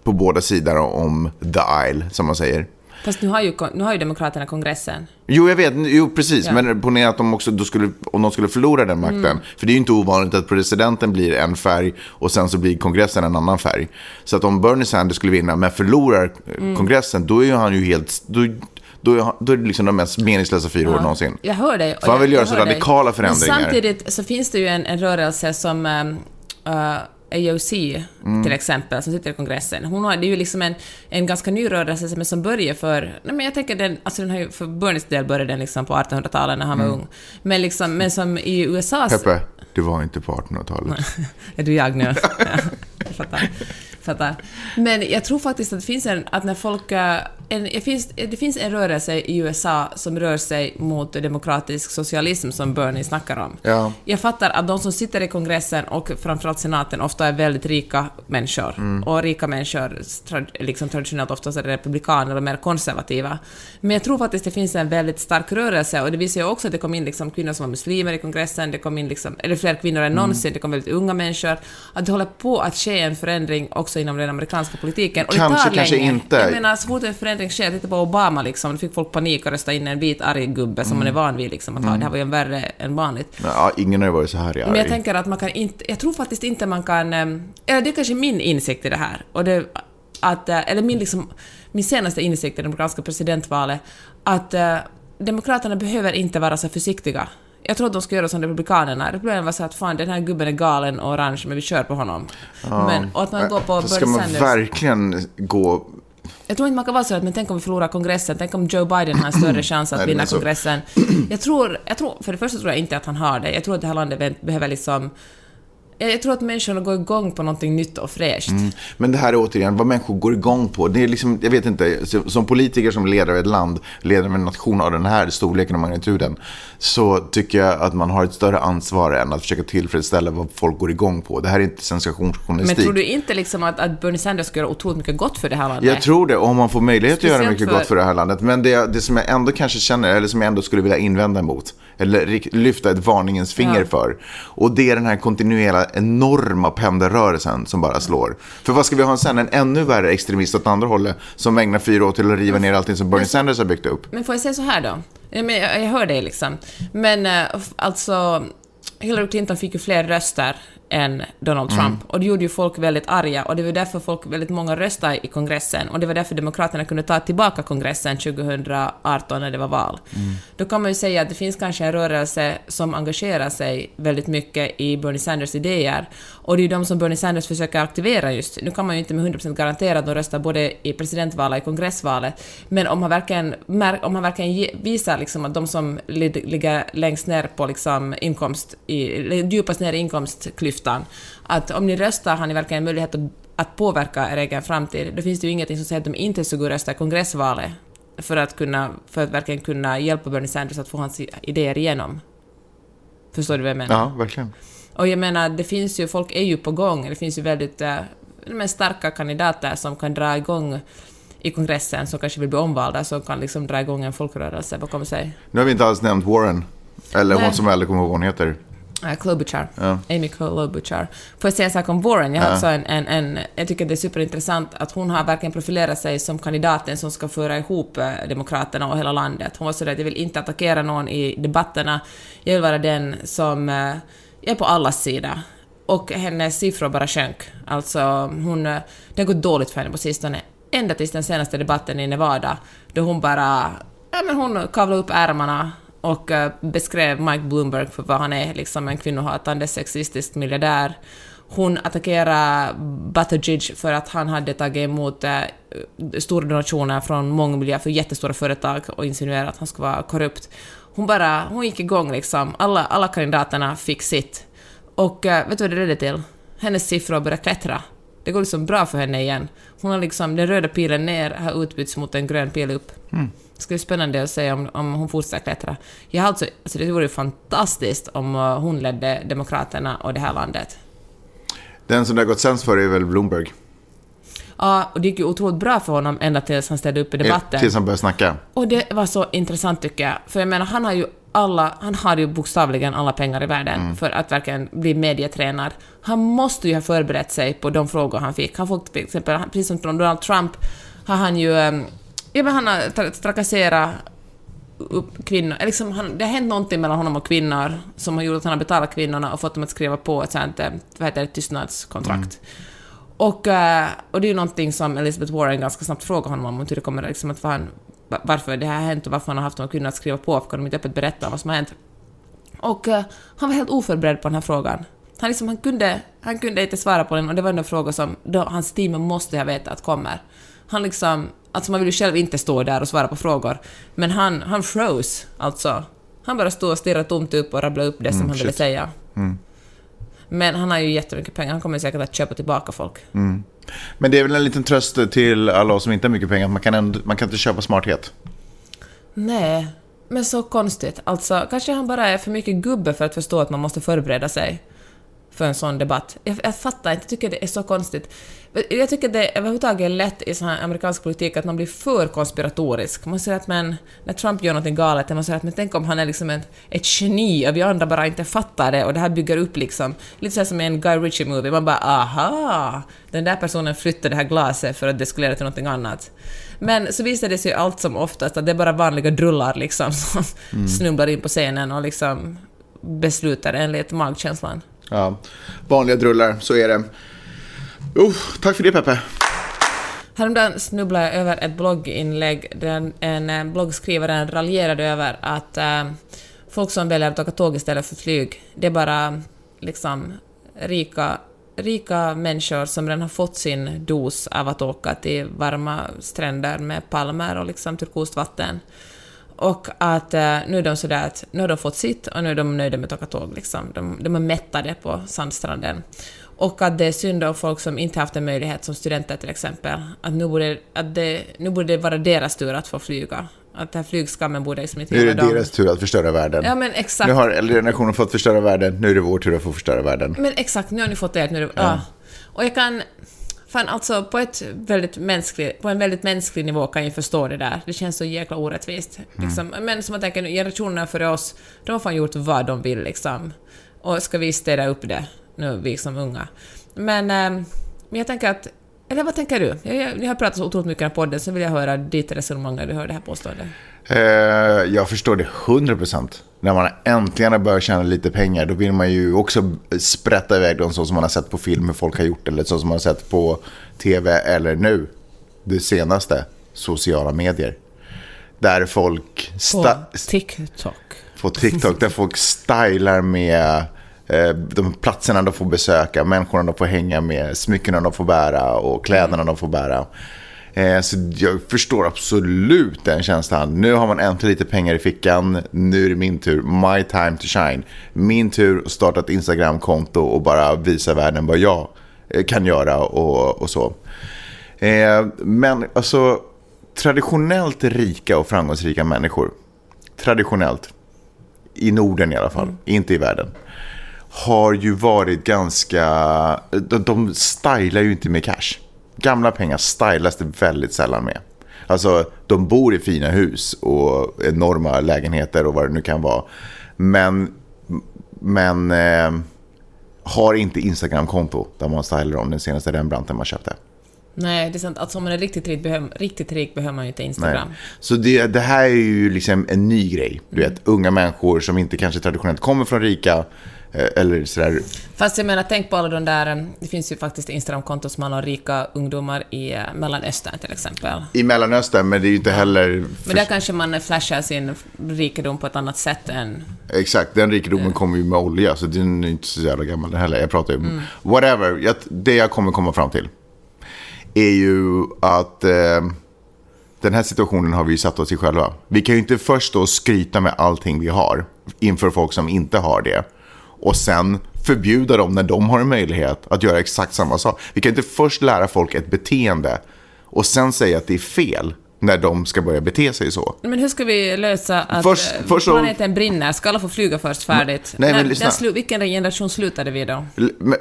på båda sidor om the aisle, som man säger. Fast nu har ju, nu har ju Demokraterna kongressen. Jo, jag vet. Jo, precis. Ja. Mm. Men ponera att de också, då skulle, om de skulle förlora den makten. För det är ju inte ovanligt att presidenten blir en färg och sen så blir kongressen en annan färg. Så att om Bernie Sanders skulle vinna men förlorar Mm. kongressen, då är ju han ju helt... Då, då, är, han- då är det liksom de mest meningslösa fyra åren någonsin. Jag hör dig. För han jag- vill göra jag så hör dig. radikala förändringar. Men samtidigt så finns det ju en, en rörelse som uh, AOC Mm. till exempel, som sitter i kongressen. Hon har, det är ju liksom en, en ganska ny rörelse som, som börjar för... Nej men jag tänker den, alltså den har ju, för Bernies del började den liksom på 1800-talet när han var ung. Men liksom, men som i USAs... Mm. Peppe, det var inte på 1800-talet. Är du jag nu? Ja, jag fattar. fattar. Men jag tror faktiskt att det finns en, att när folk... En, det, finns, det finns en rörelse i USA som rör sig mot demokratisk socialism som Bernie snackar om. Ja. Jag fattar att de som sitter i kongressen och framförallt senaten ofta är väldigt rika människor. Mm. Och rika människor, liksom traditionellt oftast är republikaner eller mer konservativa. Men jag tror faktiskt det finns en väldigt stark rörelse och det visar ju också att det kom in liksom kvinnor som var muslimer i kongressen, det kom in liksom, eller fler kvinnor än någonsin, det kom väldigt unga människor. Att det håller på att ske en förändring också inom den amerikanska politiken. Och Kanske, det tar kanske länge. inte. Jag menar, så fort en förändring sker, titta på Obama liksom, då fick folk panik och rösta in en vit arg gubbe som man är van vid liksom, att ha. Det här var ju en värre än vanligt. Ja, ingen har ju varit så här Men jag arg. tänker att man kan inte, jag tror faktiskt inte man kan, ehm, eller det är kanske min insikt i det här, och det, att, eh, eller min, liksom, min senaste insikt i det demokratiska presidentvalet, att eh, demokraterna behöver inte vara så försiktiga. Jag tror att de ska göra som republikanerna. Republikanerna var så att fan den här gubben är galen och orange men vi kör på honom. Men, och att man går på Ska Bernie man Sanders. verkligen gå... Jag tror inte man kan vara så att men tänk om vi förlorar kongressen, tänk om Joe Biden har en större chans att vinna kongressen. Jag tror, jag tror, för det första tror jag inte att han har det. Jag tror att det här landet be- behöver liksom... Jag tror att människorna går igång på någonting nytt och fräscht. Mm. Men det här är återigen vad människor går igång på. Det är liksom, jag vet inte, som politiker som ledare av ett land, ledare av en nation av den här storleken och magnituden, så tycker jag att man har ett större ansvar än att försöka tillfredsställa vad folk går igång på. Det här är inte Men sensationsjournalistik. tror du inte liksom att, att Bernie Sanders ska göra otroligt mycket gott för det här landet? Jag tror det, om man får möjlighet att göra Speciellt mycket för- gott för det här landet. Men det, det som jag ändå kanske känner, eller som jag ändå skulle vilja invända emot, eller lyfta ett varningens finger Ja. för. Och det är den här kontinuerliga, enorma pendelrörelsen som bara slår. För vad ska vi ha sen? En ännu värre extremist åt andra hållet, som ägnar fyra år till att riva ner allting som Bernie Sanders har byggt upp. Men får jag säga så här då? Jag, hör dig liksom. Men eh, alltså, Hillary Clinton fick ju fler röster än Donald Trump. Och det gjorde ju folk väldigt arga och det var därför folk, väldigt många röstade i kongressen. Och det var därför Demokraterna kunde ta tillbaka kongressen 2018 när det var val. Då kan man ju säga att det finns kanske en rörelse som engagerar sig väldigt mycket i Bernie Sanders idéer. Och det är ju de som Bernie Sanders försöker aktivera just. Nu kan man ju inte med 100% garantera att de röstar både i presidentvalet och i kongressvalet. Men om han verkligen, om han verkligen visar liksom att de som ligger längst ner på liksom inkomst, i, djupast ner i inkomstklyftan, att om ni röstar har ni verkligen möjlighet att, att påverka er egen framtid. Då finns det ju ingenting som säger att de inte ska gå och rösta i kongressvalet för att, kunna, för att verkligen kunna hjälpa Bernie Sanders att få hans idéer igenom. Förstår du vad jag menar? Ja, verkligen. Och jag menar, det finns ju, folk är ju på gång, det finns ju väldigt eh, men starka kandidater som kan dra igång i kongressen, som kanske vill bli omvalda, som kan liksom dra igång en folkrörelse bakom sig. Nu har vi inte alls nämnt Warren. Eller Nej. hon som aldrig kommer ihåg vad hon heter. Klobuchar. Amy Klobuchar. Får jag säga en sak om Warren? Jag, har också en, en, en, jag tycker det är superintressant att hon har verkligen profilerat sig som kandidaten som ska föra ihop eh, Demokraterna och hela landet. Hon var sådär att jag vill inte attackera någon i debatterna, jag vill vara den som jag är på allas sida. Och hennes siffror bara sjönk. Alltså, hon, eh, det har gått dåligt för henne på sistone. Ända tills den senaste debatten i Nevada, då hon bara... Ja, men hon kavlade upp ärmarna och eh, beskrev Mike Bloomberg för vad han är, liksom en kvinnohatande sexistisk miljardär. Hon attackerade Buttigieg för att han hade tagit emot eh, stora donationer från mångmiljö för jättestora företag och insinuerat att han skulle vara korrupt. Hon bara, hon gick igång liksom. Alla, alla kandidaterna fick sitt. Och eh, vet du vad det ledde till? Hennes siffror började klättra. Det går liksom bra för henne igen. Hon har liksom, den röda pilen ner har utbytts mot en grön pil upp. Det ska bli spännande att se om, om hon fortsätter klättra. Jag har alltså, alltså det vore ju fantastiskt om uh, hon ledde Demokraterna och det här landet. Den som det har gått sämst för är väl Bloomberg. Ja, och det gick ju otroligt bra för honom ända tills han ställde upp i debatten. Tills han började snacka. Och det var så intressant tycker jag. För jag menar, han har ju alla, han har ju bokstavligen alla pengar i världen för att verkligen bli medietränad. Han måste ju ha förberett sig på de frågor han fick. Han fick till exempel, precis som Donald Trump, har han ju... ehm, Ja, men han har tra- trakasserat upp kvinnor. Liksom han, det har hänt någonting mellan honom och kvinnor som har gjort att han har betalat kvinnorna och fått dem att skriva på ett sånt, eh, vad heter det, tystnadskontrakt. Och, eh, och det är ju någonting som Elizabeth Warren ganska snabbt frågar honom om, hur det kommer liksom att han, varför det här har hänt och varför han har haft kvinnorna att skriva på, varför de inte öppet berätta vad som har hänt. Och eh, han var helt oförberedd på den här frågan. Han, liksom, han, kunde, han kunde inte svara på den och det var en fråga som då, hans team måste ha vetat att kommer. Han liksom, alltså man vill ju själv inte stå där och svara på frågor, men han, han froze, alltså. Han bara stod och stirrade tomt upp och rabblade upp det som han ville shit. säga. Men han har ju jättemycket pengar, han kommer säkert att köpa tillbaka folk. Men det är väl en liten tröst till alla oss som inte har mycket pengar. Man kan, ändå, man kan inte köpa smarthet. Nej, men så konstigt. Alltså, kanske han bara är för mycket gubbe för att förstå att man måste förbereda sig för en sån debatt. Jag, jag fattar inte, jag tycker det är så konstigt. Jag tycker det överhuvudtaget är lätt i sån här amerikansk politik att man blir för konspiratorisk. Man säger att men, när Trump gör något galet, man säger att men tänk om han är liksom ett, ett geni och vi andra bara inte fattar det och det här bygger upp liksom, lite så här som i en Guy Ritchie-movie, man bara aha, den där personen flyttade det här glaset för att det skulle leda till någonting annat. Men så visar det sig allt som oftast att det är bara vanliga drullar liksom som snubblar in på scenen och liksom beslutar enligt magkänslan. Ja, vanliga drullar, så är det. Uh, tack för det Peppe. Häromdagen snubblade jag över ett blogginlägg där en eh, bloggskrivare raljerade över att äh, folk som väljer att åka tåg istället för flyg, det är bara liksom rika, rika människor som redan har fått sin dos av att åka till varma stränder med palmer och liksom turkost vatten. Och att eh, nu är de sådär att nu har de fått sitt och nu är de nöjda med att åka tåg. Liksom. De, de är mättade på sandstranden. Och att det är synd om folk som inte haft en möjlighet, som studenter till exempel, att nu borde, att det, nu borde det vara deras tur att få flyga. Att den här flygskammen borde liksom inte Nu är det dem. deras tur att förstöra världen. Ja men exakt. Nu har äldre generationen fått förstöra världen, nu är det vår tur att få förstöra världen. Men exakt, nu har ni fått det. Nu är det ja. Och jag kan... Fan, alltså på, ett väldigt mänsklig, på en väldigt mänsklig nivå kan jag förstå det där. Det känns så jäkla orättvist. Liksom. Men som man tänker, generationerna före oss, de har fan gjort vad de vill liksom. Och ska vi städa upp det, nu vi som unga. Men, ehm, men jag tänker att... Eller vad tänker du? Ni har pratat så otroligt mycket här podden, så vill jag höra ditt resonemang när du hör det här påståendet. Eh, jag förstår det 100%. När man äntligen har börjat tjäna lite pengar, då vill man ju också sprätta iväg dem så som man har sett på film hur folk har gjort, eller så som man har sett på tv, eller nu, det senaste, sociala medier. Där folk... På TikTok. på TikTok där folk stylar med eh, de platserna de får besöka, människorna de får hänga med, smyckena de får bära och kläderna de får bära. Eh, så jag förstår absolut den känslan. Nu har man äntligen lite pengar i fickan. Nu är det min tur. My time to shine. Min tur att starta ett Instagram-konto och bara visa världen vad jag eh, kan göra och, och så. Eh, men alltså traditionellt rika och framgångsrika människor. Traditionellt i Norden i alla fall, inte i världen, har ju varit ganska... De, de stylar ju inte med cash. Gamla pengar stylas det väldigt sällan med. Alltså, de bor i fina hus och enorma lägenheter och vad det nu kan vara. Men Men eh, har inte Instagram-konto där man stylar om den senaste Rembrandten man köpte. Nej, det är sant. Alltså om man är riktigt rik, behöver, riktigt rik behöver man ju inte Instagram. Nej. Så det, det här är ju liksom en ny grej. Du vet, unga människor som inte kanske traditionellt kommer från rika eller sådär. Fast jag menar, tänk på alla de där... eh, Det finns ju faktiskt Instagram-konton som har rika ungdomar i eh, Mellanöstern till exempel. I Mellanöstern, men det är ju inte heller... Men där kanske man flashar sin rikedom på ett annat sätt än... Exakt, den rikedomen kommer ju med olja, så den är inte så jävla gammal heller. Jag pratar ju whatever. Jag, det jag kommer komma fram till är ju att eh, den här situationen har vi ju satt oss i själva. Vi kan ju inte först och skryta med allting vi har inför folk som inte har det. Och sen förbjuda dem när de har en möjlighet att göra exakt samma sak. Vi kan inte först lära folk ett beteende och sen säga att det är fel när de ska börja bete sig så. Men hur ska vi lösa att Först- eh, först så- planeten brinner? Ska alla få flyga först färdigt? Nej, men När- slu, vilken generation slutade vi då? Men,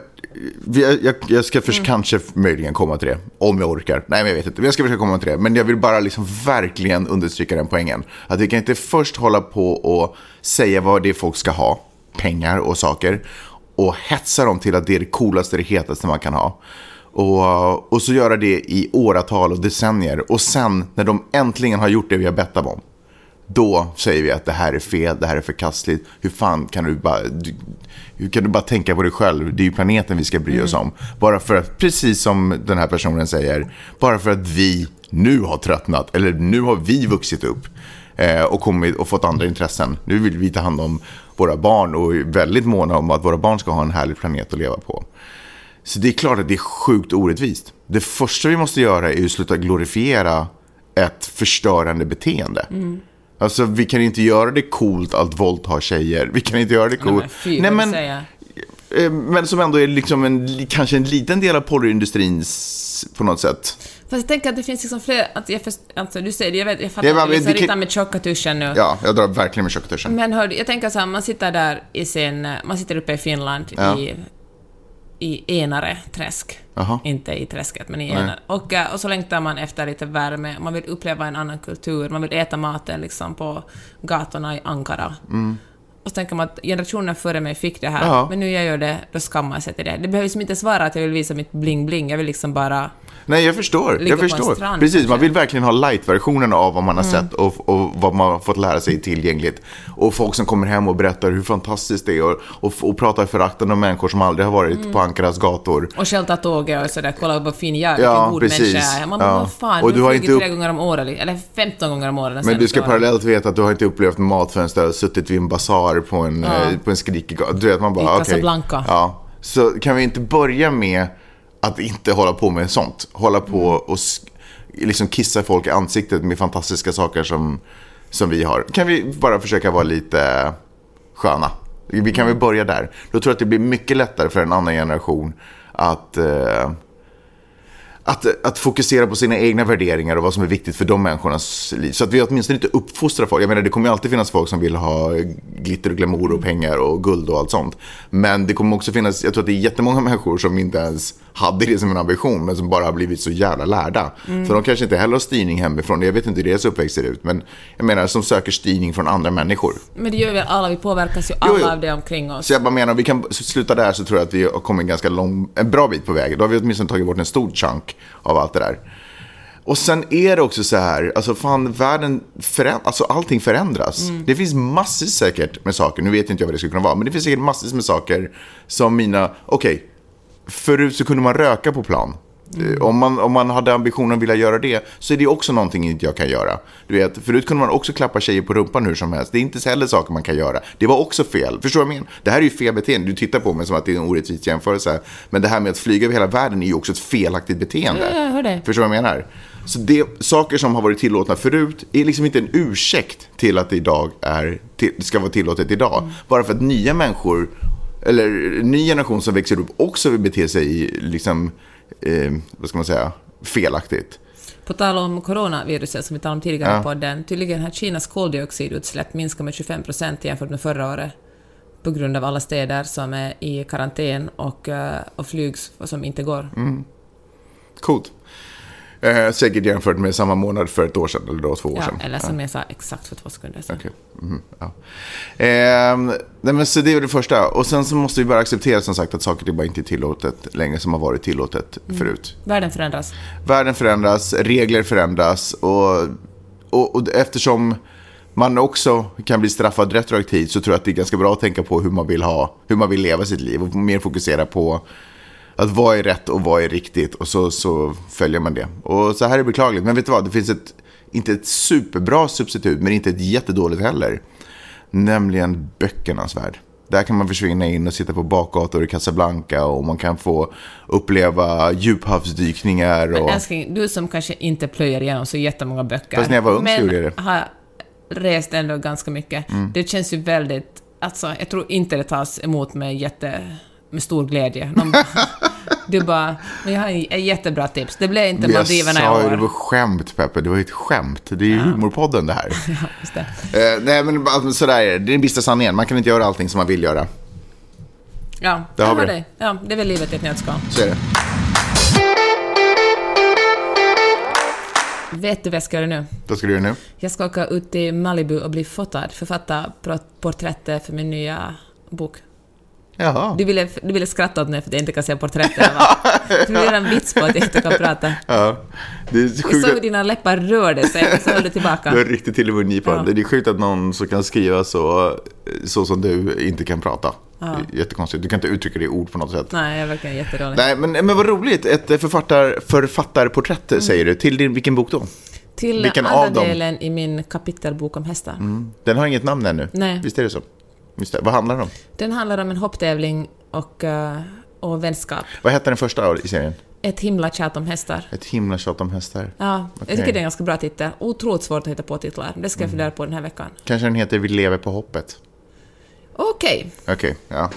jag, jag, ska först kanske möjligen komma till det, om jag orkar. Nej, men jag vet inte. Jag ska försöka komma till det. Men jag vill bara liksom verkligen understryka den poängen. Att vi kan inte först hålla på och säga vad det är folk ska ha, pengar och saker, och hetsa dem till att det är det coolaste, det hetaste man kan ha. Och, och så göra det i åratal och decennier. Och sen, när de äntligen har gjort det vi har bett dem om, då säger vi att det här är fel, det här är förkastligt. Hur fan kan du bara, du, hur kan du bara tänka på dig själv? Det är ju planeten vi ska bry oss om. Bara för att, precis som den här personen säger, bara för att vi nu har tröttnat, eller nu har vi vuxit upp eh, och, kommit, och fått andra intressen. Nu vill vi ta hand om våra barn och är väldigt måna om att våra barn ska ha en härlig planet att leva på. Så det är klart att det är sjukt orättvist. Det första vi måste göra är att sluta glorifiera ett förstörande beteende. Alltså vi kan inte göra det coolt att våldta tjejer. Vi kan inte göra det Nej, coolt. men fy, säger. eh, men som ändå är liksom en, kanske en liten del av porrindustrins på något sätt. Fast jag tänker att det finns liksom fler... Att jag först, alltså, du säger det, jag, vet, jag fattar Ja, men att du liksom kan- ritar med tjocka tuschen nu. Ja, jag drar verkligen med tjocktuschen. Men hör, jag tänker så här, man sitter där i sin... Man sitter uppe i Finland Ja. i, i Enare träsk. Jaha. Inte i träsket, men i Enare. Och, eh, och så längtar man efter lite värme, man vill uppleva en annan kultur, man vill äta maten liksom på gatorna i Ankara. Och så tänker man att generationen före mig fick det här, Ja. men nu jag gör det, då skammar jag sig till det. Det behöver liksom inte svara att jag vill visa mitt bling-bling, jag vill liksom bara... Nej, jag förstår. Ligga Jag på förstår. strand, Precis, man kanske. vill verkligen ha light-versionen av vad man har sett och, och vad man har fått lära sig tillgängligt. Och folk som kommer hem och berättar hur fantastiskt det är och, och, och pratar föraktande om människor som aldrig har varit på Ankaras gator. Och själv ta tåget och sådär, kolla vad fin jag är, Ja, vilken god precis. människa. Man bara, Ja. vad fan, Och du har inte upp- tre gånger om året, eller 15 gånger om året. Men du ska parallellt veta att du har inte upplevt mat förrän du har suttit vid en basar på en, Ja. eh, på en skrikig gata. Du vet, man bara, okej. Casablanca. Ja. Så kan vi inte börja med att inte hålla på med sånt? Hålla på Mm. och liksom kissa folk i ansiktet med fantastiska saker som, som vi har. Kan vi bara försöka vara lite sköna? Vi kan väl börja där. Då tror jag att det blir mycket lättare för en annan generation att eh, att, att fokusera på sina egna värderingar och vad som är viktigt för de människornas liv. Så att vi åtminstone inte uppfostrar folk. Jag menar, det kommer ju alltid finnas folk som vill ha glitter och glamour och pengar och guld och allt sånt. Men det kommer också finnas, jag tror att det är jättemånga människor som inte ens hade det som en ambition, men som bara har blivit så jävla lärda. Så de kanske inte heller har styrning hemifrån. Jag vet inte hur deras uppväxt ser ut, men jag menar, som söker styrning från andra människor. Men det gör väl alla, vi påverkas ju Jo, alla jo. av det omkring oss. Så jag bara menar, om vi kan sluta där så tror jag att vi har kommit en ganska lång, en bra bit på väg. Då har vi åtminstone tagit bort en stor chunk av allt det där. Och sen är det också så här, alltså fan världen förändras, alltså allting förändras. Det finns massor säkert med saker, nu vet inte jag vad det skulle kunna vara, men det finns säkert massor med saker som mina, okej, förut så kunde man röka på plan. Eh, Om, man, om man hade ambitionen att vilja göra det så är det också någonting inte jag kan göra. Du vet, förut kunde man också klappa tjejer på rumpan hur som helst. Det är inte heller saker man kan göra. Det var också fel. Förstår du vad jag menar? Det här är ju fel beteende. Du tittar på mig som att det är en orättvis jämförelse. Men det här med att flyga över hela världen är ju också ett felaktigt beteende. Ja, jag hör det. Förstår du vad jag menar? Så det, saker som har varit tillåtna förut är liksom inte en ursäkt till att det idag är, till, ska vara tillåtet idag. Mm. Bara för att nya människor, eller ny generation som växer upp också vill bete sig liksom, eh, vad ska man säga, felaktigt. På tal om coronaviruset som vi talade om tidigare Ja. i podden, tydligen har Kinas koldioxidutsläpp minskat med 25 procent jämfört med förra året på grund av alla städer som är i karantän och, eh, och flyg som inte går. Mm. Coolt. Eh, säkert jämfört med samma månad för ett år sedan, eller då två år Ja, sedan. eller som jag sa exakt för två sekunder sedan. Okej. Mhm, ja. eh, nej, men så det är det första. Och sen så måste vi bara acceptera som sagt att saker det bara inte är tillåtet längre som har varit tillåtet Mm. förut. Världen förändras. Världen förändras, regler förändras och, och, och eftersom man också kan bli straffad retroaktivt så tror jag att det är ganska bra att tänka på hur man vill ha, hur man vill leva sitt liv och mer fokusera på att vad är rätt och vad är riktigt och så, så följer man det. Och så här är beklagligt, men vet du vad, det finns ett, inte ett superbra substitut, men inte ett jättedåligt heller. Nämligen böckernas värld. Där kan man försvinna in och sitta på bakgator i Casablanca och man kan få uppleva djuphavsdykningar. Men Och... älskling, du som kanske inte plöjer igenom så jättemånga böcker. Fast när jag var ung så men gjorde jag det. Mm. har rest ändå ganska mycket. Det känns ju väldigt... Alltså, jag tror inte det tas emot med jätte... med stor glädje. Någon, du bara, men jag har ett jättebra tips. Det blev inte jag Maldiverna i sa ju det år. var skämt Peppe, det var ju ett skämt. Det är ju humorpodden det här. Just det. Eh, nej men alltså, sådär är det, det är den bistra sanningen. Man kan inte göra allting som man vill göra. Ja, Där har jag vi det. Ja, det är väl livet i ett nötskal. Så är det. Vet du vad jag ska göra nu? Vad ska du göra nu? Jag ska åka ut till Malibu och bli fotad, författa porträttet för min nya bok. Jaha. Du ville, du ville skratta åt mig för att jag inte kan se porträttet, va? Du ville göra en vits på att jag inte kan prata. Ja. Det är Jag sjukt såg hur dina läppar rörde sig, och så höll du tillbaka. Du har riktigt till med på Ja. Det är sjukt att någon som kan skriva så, så som du inte kan prata. Är Jättekonstigt. Du kan inte uttrycka det i ord på något sätt. Nej, jag är verkligen jättedålig. Nej, men, men vad roligt. Ett författar, författarporträtt säger du. Till din, vilken bok då? Till Vilken andra delen i min kapitelbok om hästar. Den har inget namn ännu. Nej. Visst är det så? Just det. Vad handlar den om? Den handlar om en hopptävling och, eh, och vänskap. Vad hette den första i serien? Ett himla tjat om hästar. Ett himla tjat om hästar. Ja, Okej. jag tycker det är en ganska bra titel. Otroligt svårt att hitta på titlar. Det ska jag fundera på den här veckan. Kanske den heter Vi lever på hoppet. Okej, Okej, ja.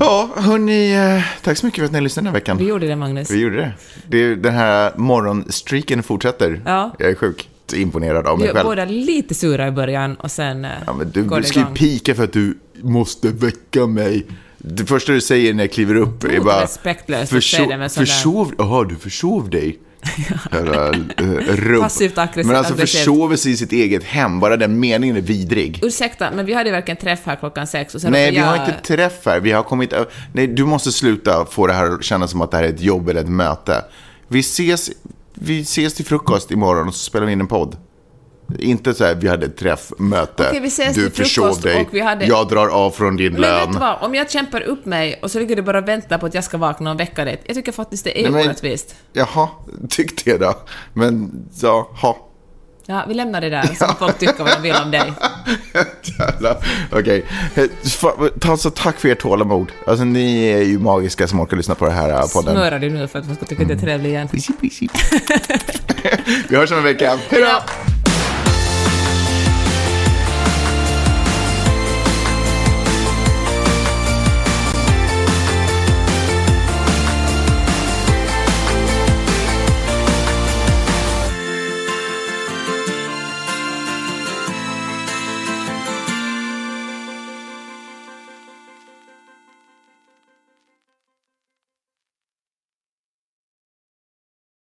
Ja, hörni, eh, tack så mycket för att ni lyssnade den här veckan. vi gjorde det Magnus. Vi gjorde det. det den här morgonstreaken fortsätter. Ja. Jag är sjukt imponerad av mig själv. båda lite sura i början och sen eh, Ja, men du, går det ska ju pika för att du måste väcka mig. Det första du säger när jag kliver upp är bara... respektlöst säga det med försov, Jaha, du försov dig. Jävla eh, rubb. Passivt aggressivt- Men alltså försover sig i sitt eget hem, bara den meningen är vidrig. Ursäkta, men vi hade verkligen träff här klockan sex och sen Nej, vi har jag- inte träff här. Vi har kommit... Nej, du måste sluta få det här att kännas som att det här är ett jobb eller ett möte. Vi ses, vi ses till frukost imorgon och så spelar vi in en podd. Inte så här, vi hade ett träff, möte, Okej, vi ses du till försov frukost dig, och vi hade- jag drar av från din Men lön. vet du vad, om jag kämpar upp mig och så ligger du bara och väntar på att jag ska vakna och väcka dig. Jag tycker faktiskt det är Nej, men- orättvist. Jaha, tyck det då. Men, ja, ha. Ja, vi lämnar det där så får folk tycka vad de vill om dig. Okej, alltså, tack för ert tålamod. Alltså, ni är ju magiska som orkar lyssna på det här eh, podden. Smörar du nu för att man ska tycka att det är trevligt igen. Pussy, pussy. Vi hörs om en vecka. Hej då!